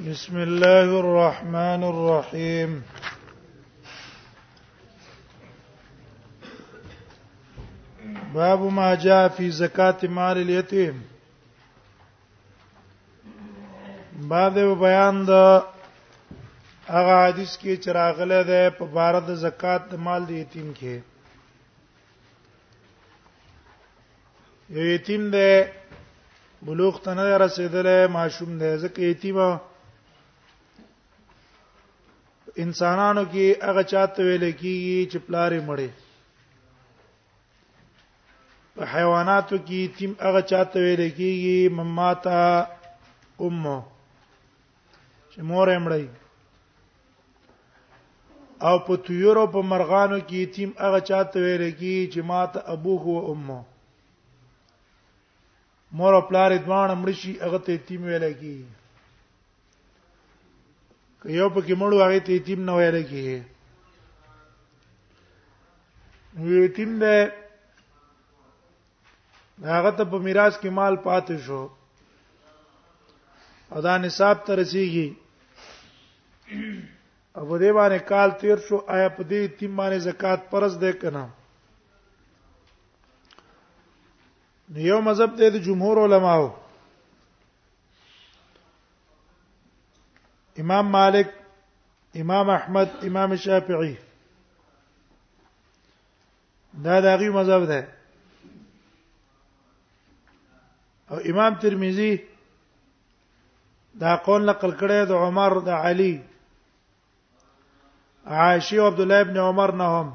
بسم الله الرحمن الرحيم باب ما جاء في زکات مال اليتيم بعد بیان د هغه حدیث کې چراغله ده په بار د زکات د مال د یتیم کې یو یتیم دی بلوغ ته نه رسیدلې ماشوم دی ځکه یتیم انسانانو کې هغه چاته ویل کیږي چې پلارې مړې په حیواناتو کې یتیم هغه چاته ویل کیږي مماتا امه چې مور یې مړې او په تیورو په مرغانو کې یتیم هغه چاته ویل کی چې ماته ابوه او امه مور او پلار دوان مړ شي هغه ته یتیم ویل کی که یو پکې مړو هغه ته یتیم نه ویل کی یتیم ده هغه ته په میراث کې مال پاتې شو او دا نصاب ته رسیږي او په دې باندې کال تیر شو آیا په دې تیم باندې زکات پرز ده کنه یو مذهب ته د جمهور علماو امام مالک امام احمد امام شافعي دا د هغه مذهب ده او امام ترمذی دا قول نقل کړی د عمر د علی عائشه او عبد الله ابن عمر نه هم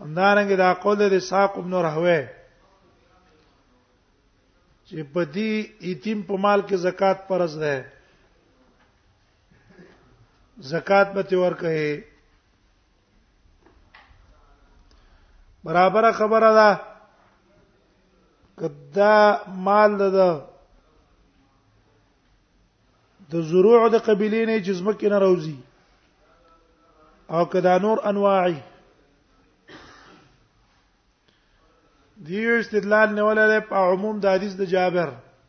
همدارنګ دا قول د ساق ابن رهوه چې په دې یتیم په مال کې زکات فرض ده زکات به تی ورکه برابر خبره ده کدا مال ده د زروع د قبيله نه جزمه کې نه راوځي او کدا نور انواعي دیو استدلال نیولای په عموم د حدیث د جابر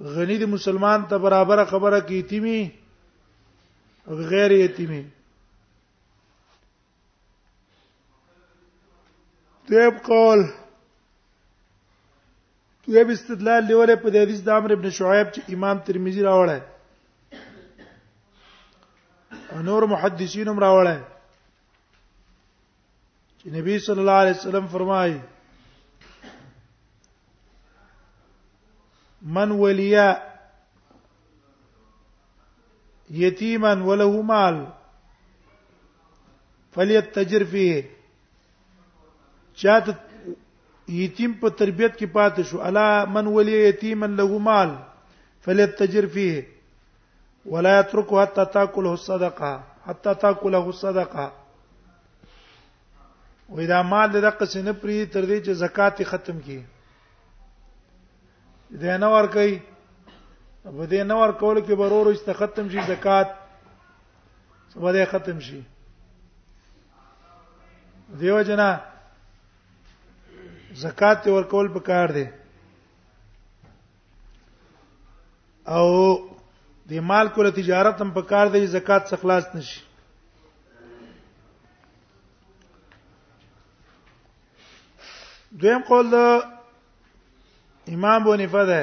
غنی دی مسلمان ته برابر خبره کی یتیمی غیر یتیمی دیب قول دیب استدلال لیوله په حدیث د عمرو ابن شعیب چې امام ترمذی راوړی نور محدثین هم راوړی چې نبی صلی الله علیه وسلم فرمایي من ولیا یتیما وله مال فلیتجر فيه چاته یتیم په تربيت کې پاتې شو الا من ولی یتیما له مال فلیتجر فيه ولا يتركه حتى تاكله الصدقه حتى تاكله الصدقه و دا مال د قصې نه پری تر دې چې زکات ختم کی دا نه ور کوي په دې نه ور کول کې برور است ختم شي زکات سبا دې ختم شي دیو جنا زکات ور کول پکار دی او د مال کوله تجارت هم په کار دی زکات څخه خلاص نشي دویم قول د امام بونیفه ده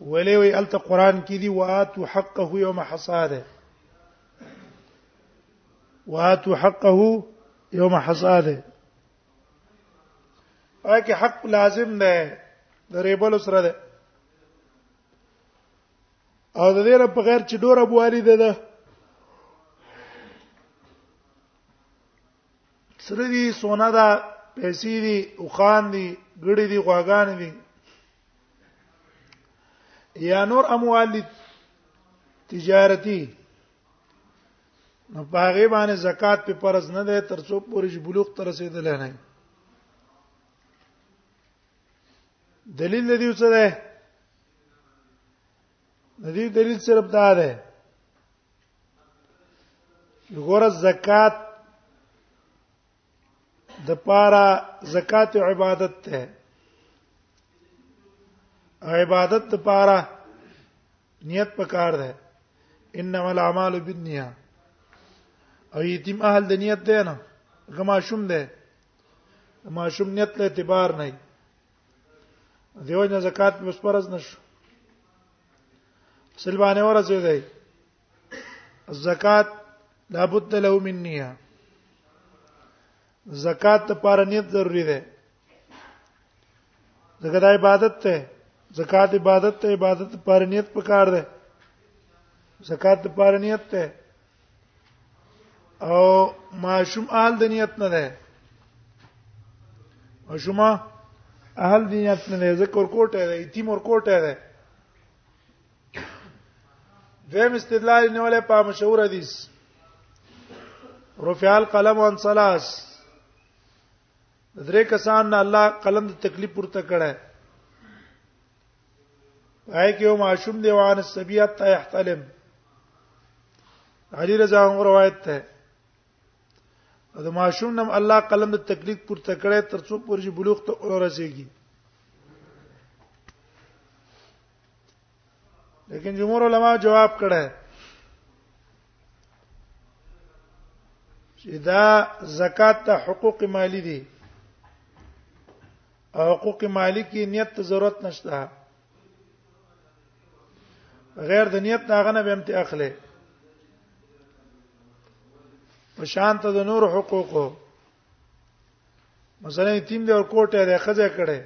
ولې وی الته قران کې دی واتو حقه یوم حصاده واتو حقه یوم حصاده پاکه حق لازم ده د ریبل سره ده او د دې نه په غیر چې ډور ابوالي ده سره دي سونه ده پیسې دي او خان دي ګړي دي غواګان دي یا نور اموال دي تجارتی نو پاغه باندې زکات په فرض نه ده تر څو پورې بلوغ تر رسیدل نه دلیل دی څه ده د دې دلیل صرف دا ده ګوره زکات د پاره زکات عبادت ته عبادت د پاره نیت پکار ده انما الاعمال بالنیه او یتیم اهل د نیت ده نه کما شوم ده ما شوم نیت له اعتبار نه دیو جن زکات په سپرز نشو سلبانه ورسې دی زکات لابد له من نیه زکات لپاره نیت ضروری ده زکات عبادت ته زکات عبادت ته عبادت لپاره نیت پکار ده زکات لپاره نیت ته او ماشوم اهل د نیت نه ده ماشوم اهل د نیت نه ده ذکر کوټه ده یتیم ور کوټه ده دیم استدلال نه ولې په مشهور حدیث رفع القلم عن ثلاث درې کسان نه الله قلم د تکلیف پورته کړه پای کې یو ماشوم دی وان سبیات ته احتلم علی رضا هم روایت ده دا ماشوم نم الله قلم د تکلیف پر تکړه تر څو پر جی بلوغ ته ورسیږي لیکن جمهور علما جواب کړه چې دا زکات ته حقوق مالی دي او حقوق مالک نیت ته ضرورت نشته غیر د نیت داغه نه بهم ته اخلي په شان ته د نور حقوقو مثلا یتیم دی ور کوټه دی خزه کړي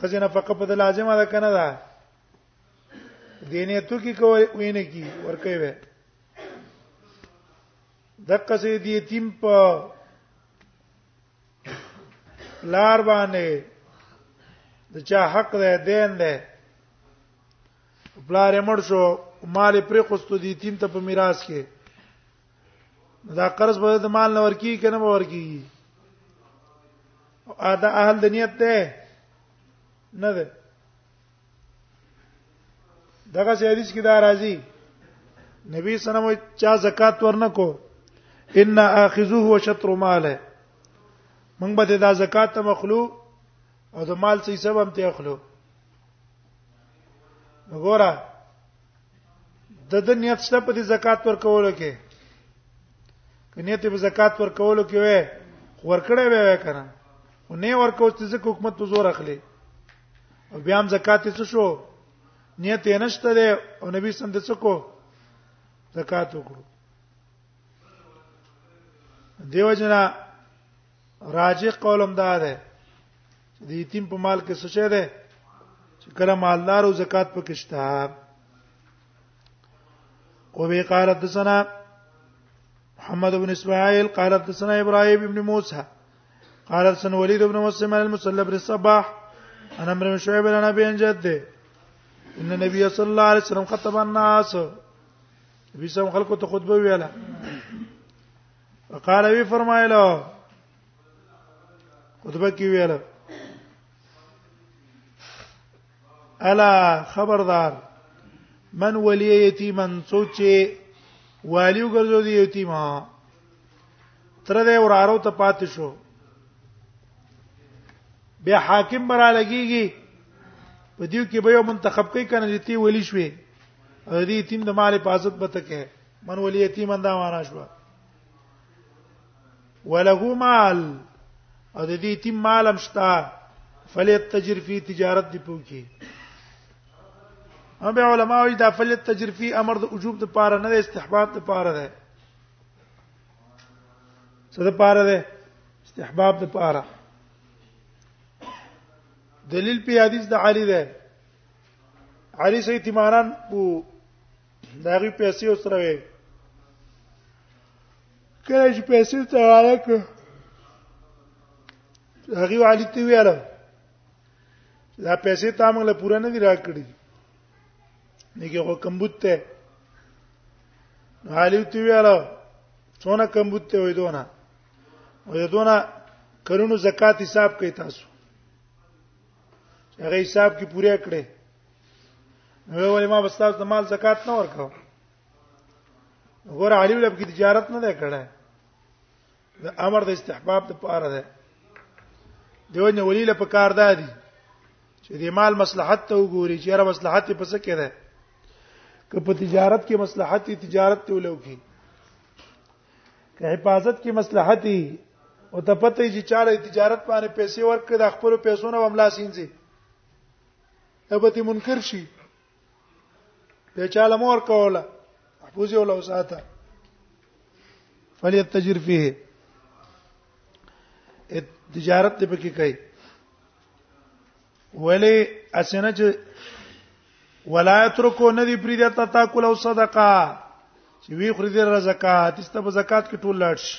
خزینه فقط په لازمه ده کنه ده دینه تو کی کوي وینه کی ور کوي وې دغه سي دی یتیم په لار باندې د چا حق ده دین ده پلار مړ شو مال پرې خوستو دي تیم ته په میراث کې دا قرض به د مال نه ورکی کنه به ورکی دا اهل د نیت ده نه ده دغه حدیث کې دا راځي نبی صلی الله علیه وسلم چا زکات ورنکو ان اخذوه وشطر ماله موږ به دا زکات ته مخلو او د مال څخه سبب ته اخلو وګوره د د نیت شته په زکات ورکولو کې کنيته په زکات ورکولو کې وې ورکړې وې کنه او نه ورکو چې حکومت په زور اخلي او بیا هم زکات یې څه شو نیت یې نشته دی او نبی سم د څه کو زکات وکړو دیو جنا راجح قولم دا ده چې د یتیم په مال کې څه شه ده چې کله مالدار او زکات پکې شته او به قال حدثنا محمد بن اسماعيل قال حدثنا ابراهيم بن موسى قال حدثنا الوليد بن مسلم عن المسلم بن الصباح عن عمرو بن شعيب عن ابي عن جده ان النبي صلى الله عليه وسلم خطب الناس نبی سم خلکو ته خطبه ویله وقال وی فرمایله خطبه کې ویله الا خبردار من ولی یتیمن سوچي والیو ګرځو دی یتیمه تر دې ورارو ته پاتې شو بیا حاکم برا لګیږي په دیو کې به یو منتخب کوي کنه چې تی ولی شوي او دې یتیم د مال حفاظت به تکه من ولی یتیم انده معنا شو وله مال او د دې یتیم مال هم شتا فلیت تجر فی تجارت دی پوکي هم علماء دا فلیت تجر فی امر د وجوب د پاره نه استحباب د پاره ده څه د پاره ده استحباب د پاره دلیل په حدیث د علی ده علی سید ایمانان وو داغي پیسې وسره وي کله چې پیسې ته وایک هغه علی ته ویاله دا پیسې تا موږ له پوره نه دی راکړي دغه خو کمبوت ته حالی ته ویاله څونه کمبوت ته وې دونه وې دونه کرونو زکات حساب کوي تاسو هغه حساب کې پوره کړې نو ولې ما بس تاسو د مال زکات نه ورکاو ګور علی ولب کې تجارت نه ده کړه دا امر د استحباب د پاره ده دیو نه ولیله په کار دادی چې د مال مصلحت ته وګوري چې را مصلحت په څه کې ده که په تجارت کې مصلحت تجارت ته ولوکي که حفاظت کې مصلحت او ته پته چې چاله تجارت باندې پیسې ورکړي د خپل پیسو نه وملا سینځي ابته منکر شي به چاله مور کوله محفوظ یو لوساته فلیتجر فيه تجارت دې پکې کوي ولی اسنه چې ولا ترکو ندی پریده تا تاکل او صدقه چې وی خوري دې زکات است په زکات کې ټول لاړ شي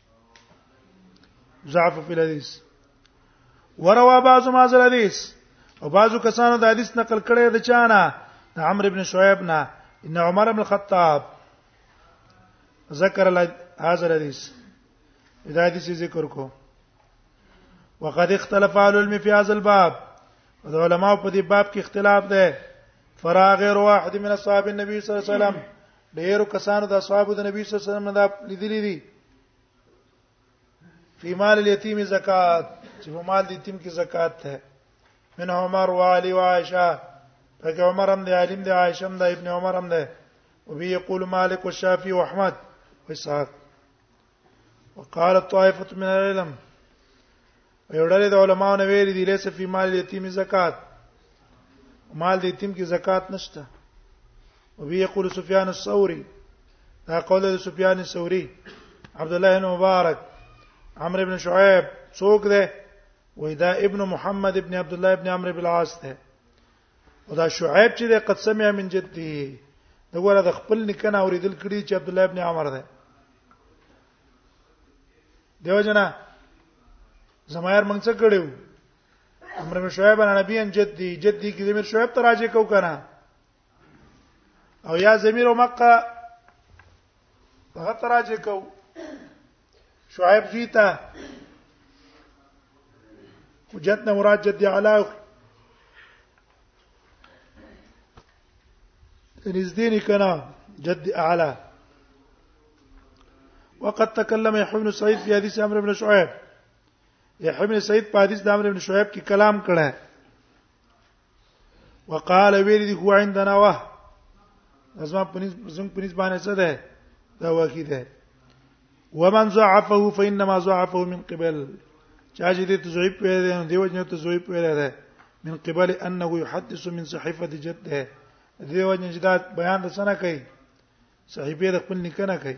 ضعف فی الحدیث وروا بعض ما ذل حدیث او بعضو کسانو د حدیث نقل کړي د چانه د عمرو ابن شعیب نه ان عمر ابن الخطاب ذکر هذا الحديث دا حدیث ذکر کو وقد اختلف اهل العلم في هذا الباب د علماء په دې باب کې اختلاف ده فراغ غیر واحد من اصحاب النبي صلی الله علیه وسلم ډیرو کسانو د اصحابو د نبی صلی الله علیه وسلم نه دا لیدلې دي فی مال الیتیم زکات چې په مال د یتیم کې زکات ده من عمر و علی و عائشه فک عمر هم د عالم د عائشه هم د ابن عمر هم ده وبي يقول مالك والشافعي واحمد واسحاق وقال طائفه من العلم یو ډلې د علماو نه ویلي دي لیس فی مال یتیم زکات مال د یتیم کې زکات نشته او وی یقول سفیان الثوری دا قول د سفیان الثوری عبد الله بن مبارک عمرو بن شعیب څوک ده وای دا ابن محمد ابن عبد الله ابن عمرو بن العاص ده او دا شعیب چې د قد سمع من جدي د ګوره د خپل نکنه اوریدل کړي چې عبد الله ابن عمر ده دیو جنا زمایر مونږ څه کړو امر من شعیب انا نبی ان جدي جدي کې زمير شعیب ته راځي کو کنه او یا زمير مکه هغه ته راځي کو شعیب زوی ته جد نه مراد جد اعلی نږدې نه کنا جد اعلی وقد تكلم يحيى بن سعيد في حديث عمرو بن شعيب يحيى بن سعيد په حديث د عمرو بن شعيب کې کلام کړه وقال ویل دي هو عندنا وه ازما پنځ زم پنځ باندې څه ده دا واقع ده ومن ضعفه فانما ضعفه من قبل چا چې دې تزویب پیدا ده دی وجنه تزویب پیدا ده من قبل انه يحدث من صحيفه جده دی وجنه چې دا بیان د سنه کوي صحیفه د خپل نکنه کوي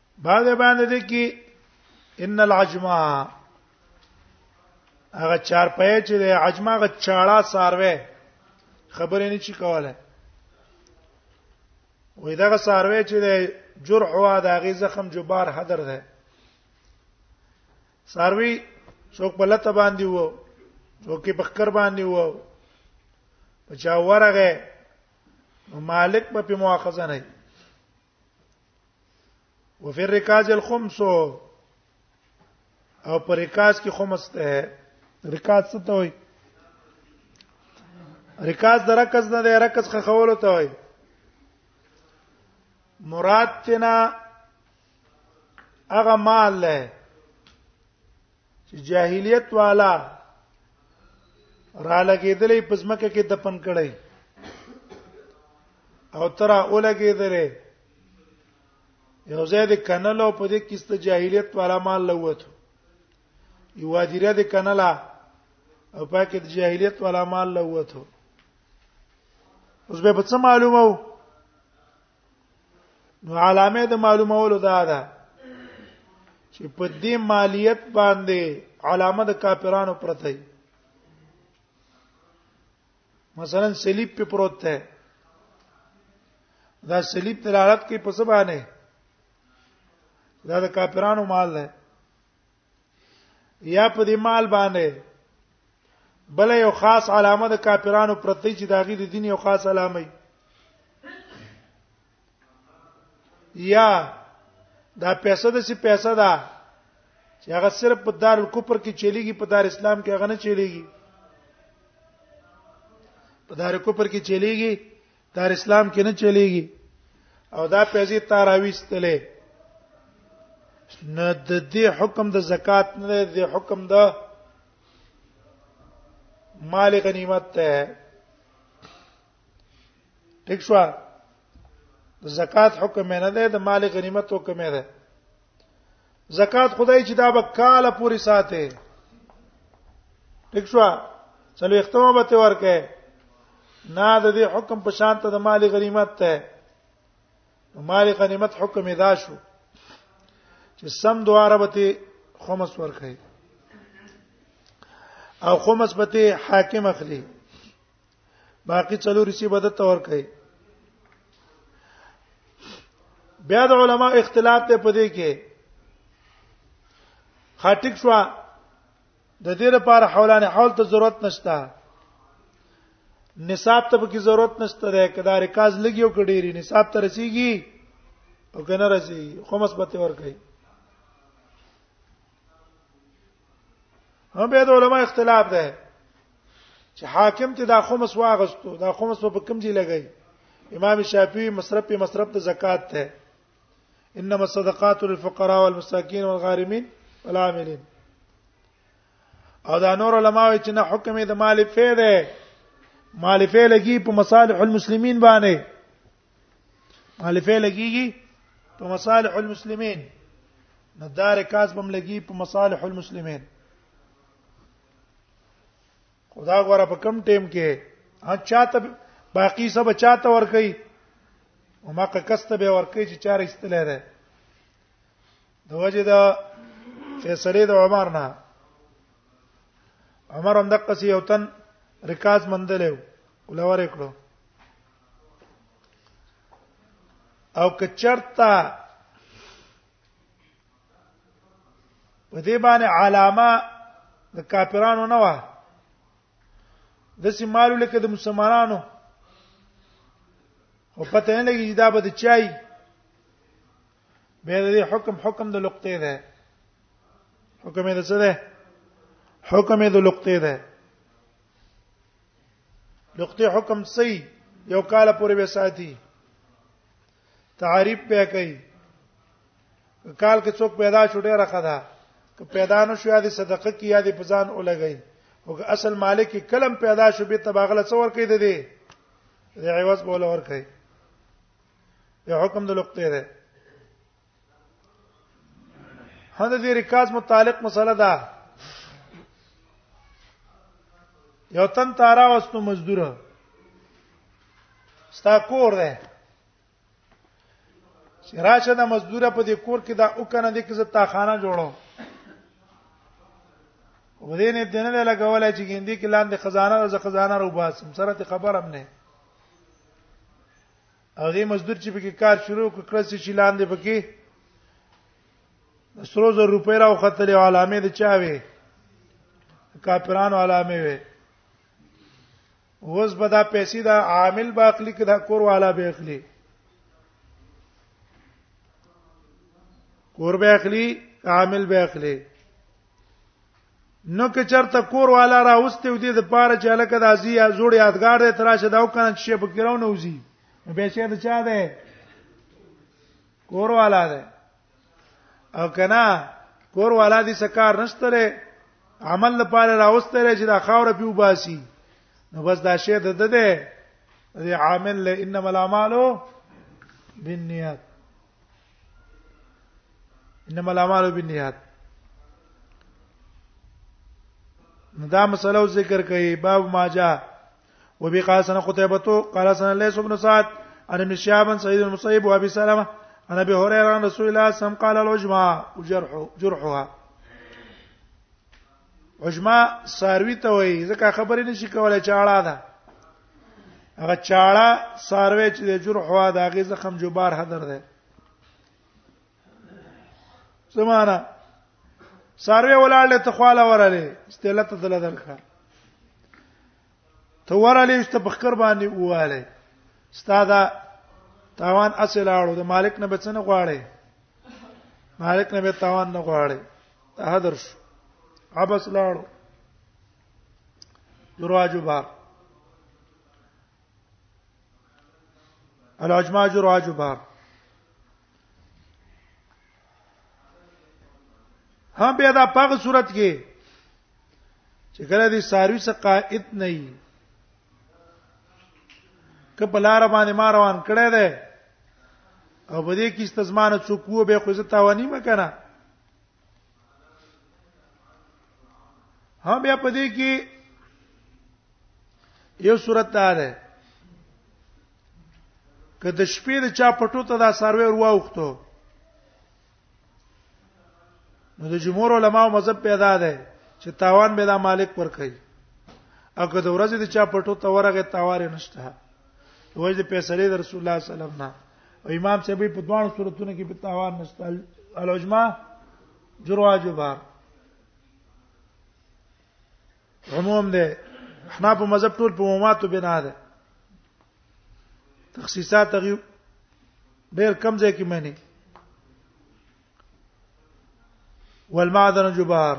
بعد باندې دي کې ان العجما هغه چار پې چې د عجما غ چاړه ساروي خبرې نه چی کوله وې دغه ساروي چې د جرح وا د غي زخم جبار حدر ده ساروي څوک په لته باندې وو څوک په خکر باندې وو په چا ورغه مالک په مؤاخذه نه وفي الركاز الخمس او پر رکاز کې خمس ته رکاز څه ته وایي رکاز د رکز نه دی رکز خخول ته وایي مراد تینا هغه مال له چې جاهلیت والا را لګېدلې پزمکه کې دفن کړي او تر اولګېدلې یو ځای د کنل او په دې کې ست جاهلیت والا مال لوت یو ادیره د کنل او پاکه د جاهلیت والا مال لوت اوس به څه معلومه وو نو علامه د معلومولو دا ده چې په دې مالیت باندې علامه د کافرانو پرته وي مثلا صلیب په پروت ده دا صلیب دلالت کوي په سبانه دا د کافرانو مال ده یا په دې مال باندې بل یو خاص علامه د کافرانو پرتی چې داغي د دین یو خاص علامه یا دا پیسې د څه پیسې ده چې هغه صرف په دار الکفر کې چلیږي په دار اسلام کې هغه نه چلیږي په دار الکفر کې چلیږي تر اسلام کې نه چلیږي او دا پیسې تار اويستلې نه د دې حکم د زکات نه د حکم د مال غنیمت ته ټیک شو د زکات حکم نه ده د مال غنیمت حکم ده زکات خدای چې دا به کاله پوری ساته ټیک شو چلو اختمام به ته ورکه نه د دې حکم په شان ته د مال غنیمت ته مال غنیمت حکم ادا شو چې سم دواره به ته خمس ورکه او خمس به ته حاکم اخلي باقی څلور حصے به د تور کوي بیا د علما اختلاف ته پدې کې خاطک شو د دې لپاره حولان حول ته ضرورت نشته نصاب ته به کی ضرورت نشته ده کدا ریکاز لګیو کډيري نصاب ته رسیږي او کنه رسیږي خمس به ته ور کوي هم به د علما اختلاف ده چې حاکم ته دا خمس واغستو دا خمس په کوم ځای لګی امام شافعي مصرف په مصرف ته زکات ته انما الصدقات للفقراء والمساكين والغارمين والعاملين او دا نور علما چې نه حکم د مال فعل ده مال فعل لګي په مصالح المسلمین باندې الفه لګيږي په مصالح المسلمین نو دا رکاز بم لګي په مصالح المسلمین خدا غره په کم ټیم کې ها چاته باقی سب چاته ور کوي او ما کسته به ور کوي چې چاره استلې ده د وجه دا فیصله د عمر نه عمر هم د قصي او تن رکاز مندلې ولور کړو او که چرتا په دې باندې علامه د کافرانو نه و د سیمالو لکه د مسلمانانو او پته نه لګی دا به د چای به دې حکم حکم د لقطه ده حکم دې څه ده حکم دې لقطه ده لقطه حکم سي یو کال پورې به ساتي تعریف به کوي کال کې څوک پیدا شو ډیره خدا که پیدا نه شو یادې صدقه کې یادې پزان اولګي او که اصل مالک کلم پیدا شو به تباغله څور کوي د دې د عوض بوله ور کوي یو حکم د لقطه ده هدا دې رکاز متعلق مسله ده یو تن تارا واستو مزدور ستا کور ده راشه دا مزدوره په دې کور کې دا او کنه دې کې زتا خانه جوړو ودې نه دنه له لګولای چې ګیندې کې لاندې خزانه ز خزانه رو باسم سره ته خبر هم نه هغه مزدور چې پکې کار شروع کړ چې شي لاندې پکې سرو زر روپۍ راو خطر او علامه د چا وي کاپرانو علامه وي وز بدا پیسې دا عامل باخلی کدا کور والا باخلی کور باخلی عامل باخلی نو که چرته کور والا راوسته ودی د پاره چې الکه د ازي یا جوړ یادګار دی تراشه دا وکنه چې په کراو نه وزي به چې دا چا ده کور والا ده او کنا کور والا دې سکار نشتره عمل لپاره راوستره چې دا خاور پیو باسي نو بس دا شی ده ده عامل انما الاعمال بالنیات انما الاعمال بالنیات دا مسله ذکر کوي باب ما جاء وبقاسنا قتيبة قال سنة ليس بن سعد عن ابن شهاب سعيد المصيب وابي سلمة عن ابي هريره عن رسول الله صلى الله عليه وسلم قال العجمه وجرح جرحها عجمه ساروي ته وي ځکه خبرې نشي کولای چې اړه ده هغه چاړه ساروي چې د جرح وا د هغه زخم جبار حاضر ده زمانہ ساروي ولاړه ته خواله وراله استله ته دل درخه ته وراله است په خکر باندې واله استاد تاوان اصل اړو د مالک نه بچنه غواړي مالک نه به تاوان نه غواړي ته درش عبس لاړو دراج بار الاجماع دراج بار هم بیا دا پاغه صورت کې چې کله دې ساروی څخه قائد نه وي که په لار باندې ما روان کړی دی او په دې کې استزمانه څوک وو به خو زه تاوانی مکنه ها بیا په دې کې یو صورت ده که د شپې د چا پټو ته دا سروي ور واوختو نو د جمهور علماو مذهب پیدا ده چې تاوان به دا مالک پر کوي او که د ورځې د چا پټو ته ورغه تاوار نشته وجه د پیسې د رسول الله صلی الله علیه وسلم نه او امام سبي په دوه صورتونو کې په تاوان نشته الوجما جروا جبار عموم ده احنا په مذهب ټول په عموماتو بنا ده تخصیصات غي ډېر کم ځای کې معنی والمعدن جبار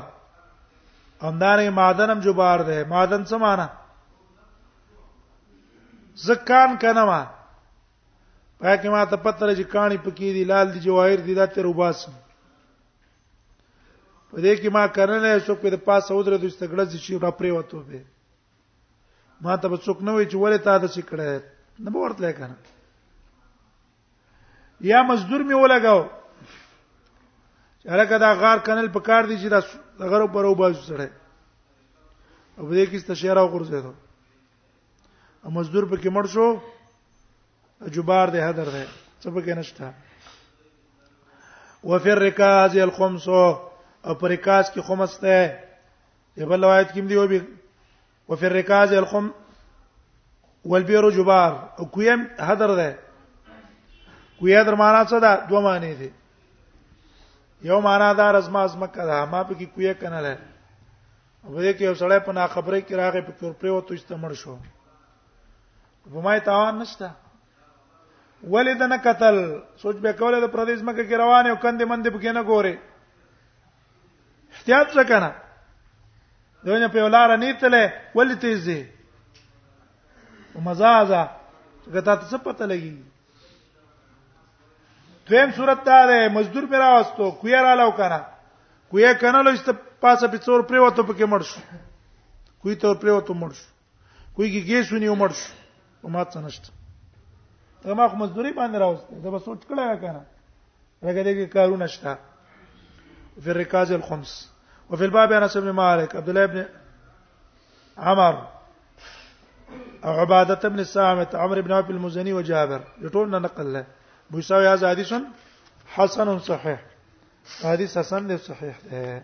همدارنګه معدن هم جبار ده معدن څه معنی زکان کنه ما پای کې ما ته پته لږی کانی پکې دي لال دي جواهر دي دا تر وباس په دې کې ما کرنه شو په دې پاسه ودره د استګړه شي را پرې وته به ما ته به څوک نه وي چې ولې تا د څه کړه نه به ورته کنه یا مزدور می ولګاو هرکه دا غار کنل په کار دي چې دا غرو پرو بازو سره او دې کې استشاره وکړځه او مزدور پکې مړ شو جبار دې حدر ده څه پکې نشته وفي الركاز الخمس او پر رکاز کې خمس ده دی بل روایت کې دی وبي وفي الركاز الخم والبير جبار او کویم حدر ده کویا در معنا څه ده دوه معنی دي یو معنا دا رزما ازمکه ده ما په کې کویا کنه وګړي کې یو سړی په ناخبره کې راغی په کور پرې وته استعمال شو په مای تاوان نشته ولې د نه قتل سوچ به کوله د پردیس مکه کې روان یو کندې مندې پکې نه ګوره احتیاط وکنه دونه په ولار نه تله ولې تیزه ومزازه ګټه ته څه پته لګي دویم صورت دا ده مزدور پر راوستو کویا را لو کنه کویا کنه لو است پاسه په څور پر وته پکې مړ شو کوی ته پر وته مړ شو کوی کې ګیسونی مړ شو او مات نشته دا ما خو مزدوري باندې راوستي دا به سوچ کړه کنه لکه دې کې کارونه شته فی الرکاز الخمس وفي الباب انس بن مالك عبد الله بن عمر او عبادة بن الصامت عمرو بن ابي المزني وجابر يطولنا نقل له بيساوي هذا حديث حسن صحيح حديث حسن صحيح ده.